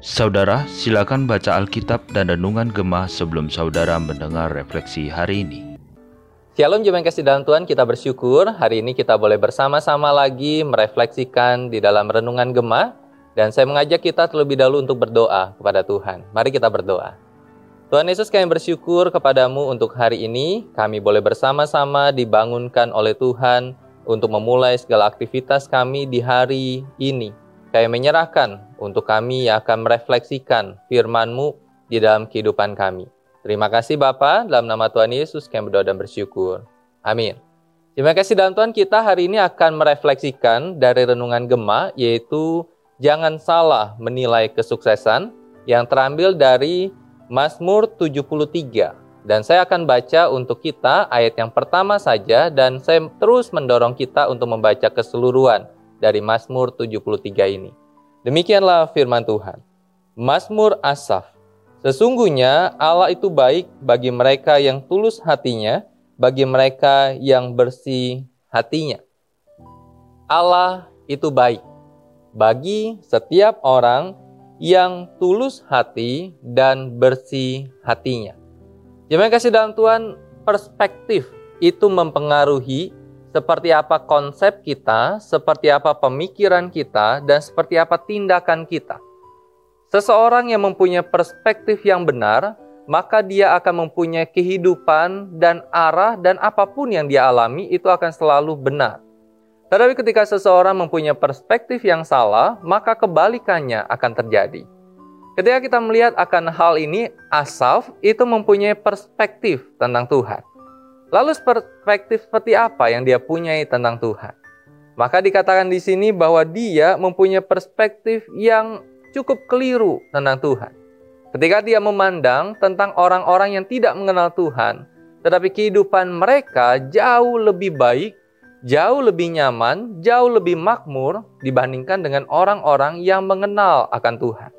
Saudara, silakan baca Alkitab dan Renungan Gemah sebelum saudara mendengar refleksi hari ini. Shalom jemaat kasih dalam Tuhan, kita bersyukur hari ini kita boleh bersama-sama lagi merefleksikan di dalam Renungan Gemah dan saya mengajak kita terlebih dahulu untuk berdoa kepada Tuhan. Mari kita berdoa. Tuhan Yesus kami bersyukur kepadamu untuk hari ini, kami boleh bersama-sama dibangunkan oleh Tuhan untuk memulai segala aktivitas kami di hari ini. Kami menyerahkan untuk kami yang akan merefleksikan firman-Mu di dalam kehidupan kami. Terima kasih Bapa, dalam nama Tuhan Yesus kami berdoa dan bersyukur. Amin. Terima kasih dalam Tuhan kita hari ini akan merefleksikan dari renungan Gema yaitu jangan salah menilai kesuksesan yang terambil dari Mazmur 73. Dan saya akan baca untuk kita ayat yang pertama saja dan saya terus mendorong kita untuk membaca keseluruhan dari Mazmur 73 ini. Demikianlah firman Tuhan. Mazmur Asaf. Sesungguhnya Allah itu baik bagi mereka yang tulus hatinya, bagi mereka yang bersih hatinya. Allah itu baik bagi setiap orang yang tulus hati dan bersih hatinya. Jemaat kasih dalam Tuhan, perspektif itu mempengaruhi seperti apa konsep kita, seperti apa pemikiran kita, dan seperti apa tindakan kita. Seseorang yang mempunyai perspektif yang benar, maka dia akan mempunyai kehidupan dan arah dan apa pun yang dia alami itu akan selalu benar. Tetapi ketika seseorang mempunyai perspektif yang salah, maka kebalikannya akan terjadi. Ketika kita melihat akan hal ini, Asaf itu mempunyai perspektif tentang Tuhan. Lalu perspektif seperti apa yang dia punyai tentang Tuhan? Maka dikatakan di sini bahwa dia mempunyai perspektif yang cukup keliru tentang Tuhan. Ketika dia memandang tentang orang-orang yang tidak mengenal Tuhan, tetapi kehidupan mereka jauh lebih baik, jauh lebih nyaman, jauh lebih makmur dibandingkan dengan orang-orang yang mengenal akan Tuhan.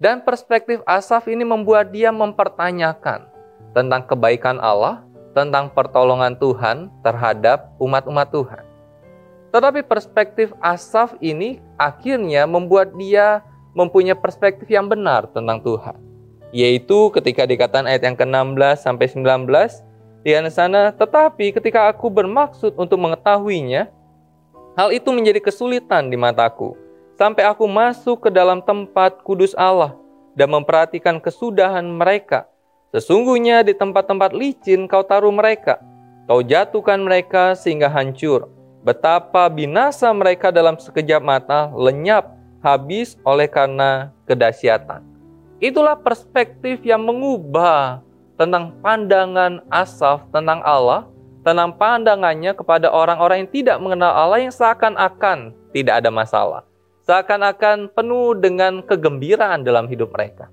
Dan perspektif Asaf ini membuat dia mempertanyakan tentang kebaikan Allah, tentang pertolongan Tuhan terhadap umat-umat Tuhan. Tetapi perspektif Asaf ini akhirnya membuat dia mempunyai perspektif yang benar tentang Tuhan. Yaitu ketika dikatakan ayat yang ke-16 sampai 19, di sana, tetapi ketika aku bermaksud untuk mengetahuinya, hal itu menjadi kesulitan di mataku, sampai aku masuk ke dalam tempat kudus Allah dan memperhatikan kesudahan mereka Sesungguhnya di tempat-tempat licin kau taruh mereka, kau jatuhkan mereka sehingga hancur. Betapa binasa mereka dalam sekejap mata, lenyap, habis oleh karena kedahsyatan. Itulah perspektif yang mengubah tentang pandangan Asaf tentang Allah, tentang pandangannya kepada orang-orang yang tidak mengenal Allah yang seakan-akan tidak ada masalah. Seakan-akan penuh dengan kegembiraan dalam hidup mereka.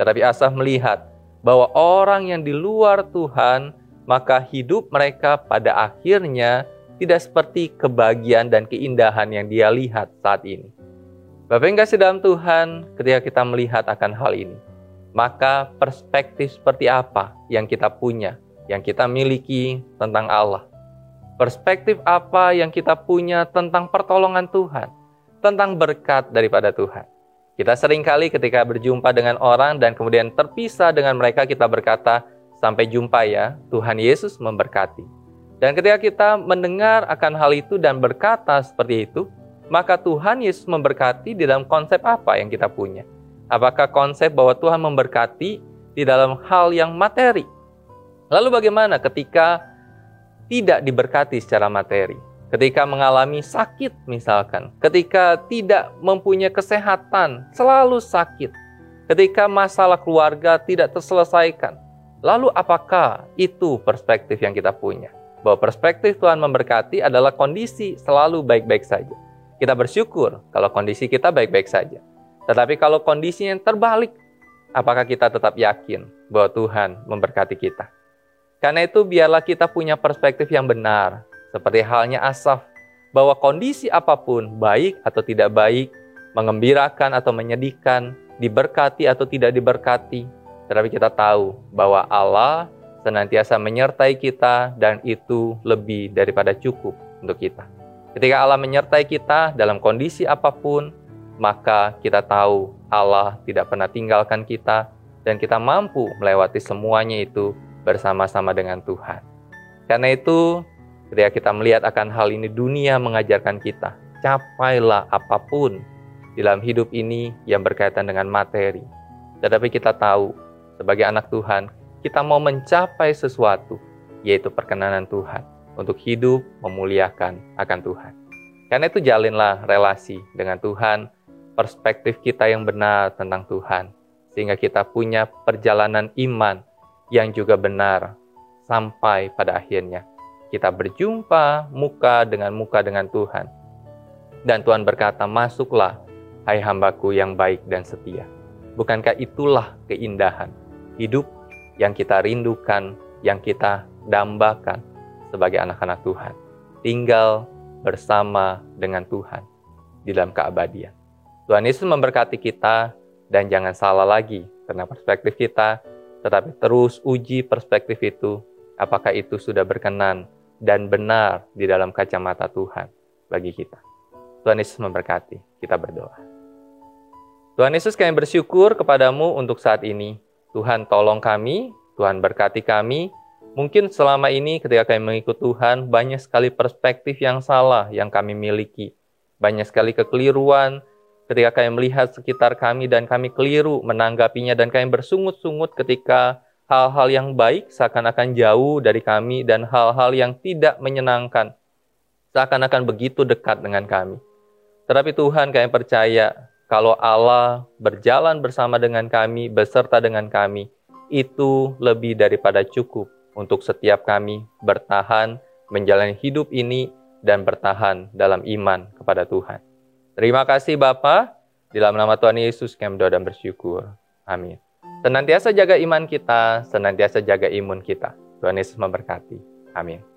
Tetapi Asaf melihat bahwa orang yang di luar Tuhan, maka hidup mereka pada akhirnya tidak seperti kebahagiaan dan keindahan yang dia lihat saat ini. Bapak yang kasih dalam Tuhan, ketika kita melihat akan hal ini, maka perspektif seperti apa yang kita punya, yang kita miliki tentang Allah. Perspektif apa yang kita punya tentang pertolongan Tuhan, tentang berkat daripada Tuhan. Kita sering kali ketika berjumpa dengan orang dan kemudian terpisah dengan mereka kita berkata, sampai jumpa ya, Tuhan Yesus memberkati. Dan ketika kita mendengar akan hal itu dan berkata seperti itu, maka Tuhan Yesus memberkati di dalam konsep apa yang kita punya. Apakah konsep bahwa Tuhan memberkati di dalam hal yang materi? Lalu bagaimana ketika tidak diberkati secara materi? Ketika mengalami sakit misalkan, ketika tidak mempunyai kesehatan, selalu sakit, ketika masalah keluarga tidak terselesaikan. Lalu apakah itu perspektif yang kita punya? Bahwa perspektif Tuhan memberkati adalah kondisi selalu baik-baik saja. Kita bersyukur kalau kondisi kita baik-baik saja. Tetapi kalau kondisinya terbalik, apakah kita tetap yakin bahwa Tuhan memberkati kita? Karena itu biarlah kita punya perspektif yang benar seperti halnya Asaf, bahwa kondisi apa pun, baik atau tidak baik, mengembirakan atau menyedihkan, diberkati atau tidak diberkati, tetapi kita tahu bahwa Allah senantiasa menyertai kita dan itu lebih daripada cukup untuk kita. Ketika Allah menyertai kita dalam kondisi apa pun, maka kita tahu Allah tidak pernah tinggalkan kita dan kita mampu melewati semuanya itu bersama-sama dengan Tuhan. Karena itu, ketika kita melihat akan hal ini, dunia mengajarkan kita, capailah apa pun dalam hidup ini yang berkaitan dengan materi. Tetapi kita tahu, sebagai anak Tuhan, kita mau mencapai sesuatu, yaitu perkenanan Tuhan untuk hidup memuliakan akan Tuhan. Karena itu jalinlah relasi dengan Tuhan, perspektif kita yang benar tentang Tuhan, sehingga kita punya perjalanan iman yang juga benar sampai pada akhirnya kita berjumpa muka dengan muka dengan Tuhan. Dan Tuhan berkata, "Masuklah, hai hambaku yang baik dan setia." Bukankah itulah keindahan hidup yang kita rindukan, yang kita dambakan sebagai anak-anak Tuhan. Tinggal bersama dengan Tuhan di dalam keabadian. Tuhan Yesus memberkati kita dan jangan salah lagi karena perspektif kita, tetapi terus uji perspektif itu, apakah itu sudah berkenan dan benar di dalam kacamata Tuhan bagi kita. Tuhan Yesus memberkati, kita berdoa. Tuhan Yesus kami bersyukur kepadamu untuk saat ini. Tuhan tolong kami, Tuhan berkati kami, Mungkin selama ini ketika kami mengikut Tuhan, banyak sekali perspektif yang salah yang kami miliki. Banyak sekali kekeliruan ketika kami melihat sekitar kami dan kami keliru menanggapinya dan kami bersungut-sungut ketika hal-hal yang baik seakan-akan jauh dari kami dan hal-hal yang tidak menyenangkan seakan-akan begitu dekat dengan kami. Tetapi Tuhan kami percaya kalau Allah berjalan bersama dengan kami, beserta dengan kami, itu lebih daripada cukup untuk setiap kami bertahan menjalani hidup ini dan bertahan dalam iman kepada Tuhan. Terima kasih Bapa, di dalam nama Tuhan Yesus kami berdoa dan bersyukur. Amin. Senantiasa jaga iman kita, senantiasa jaga imun kita. Tuhan Yesus memberkati. Amin.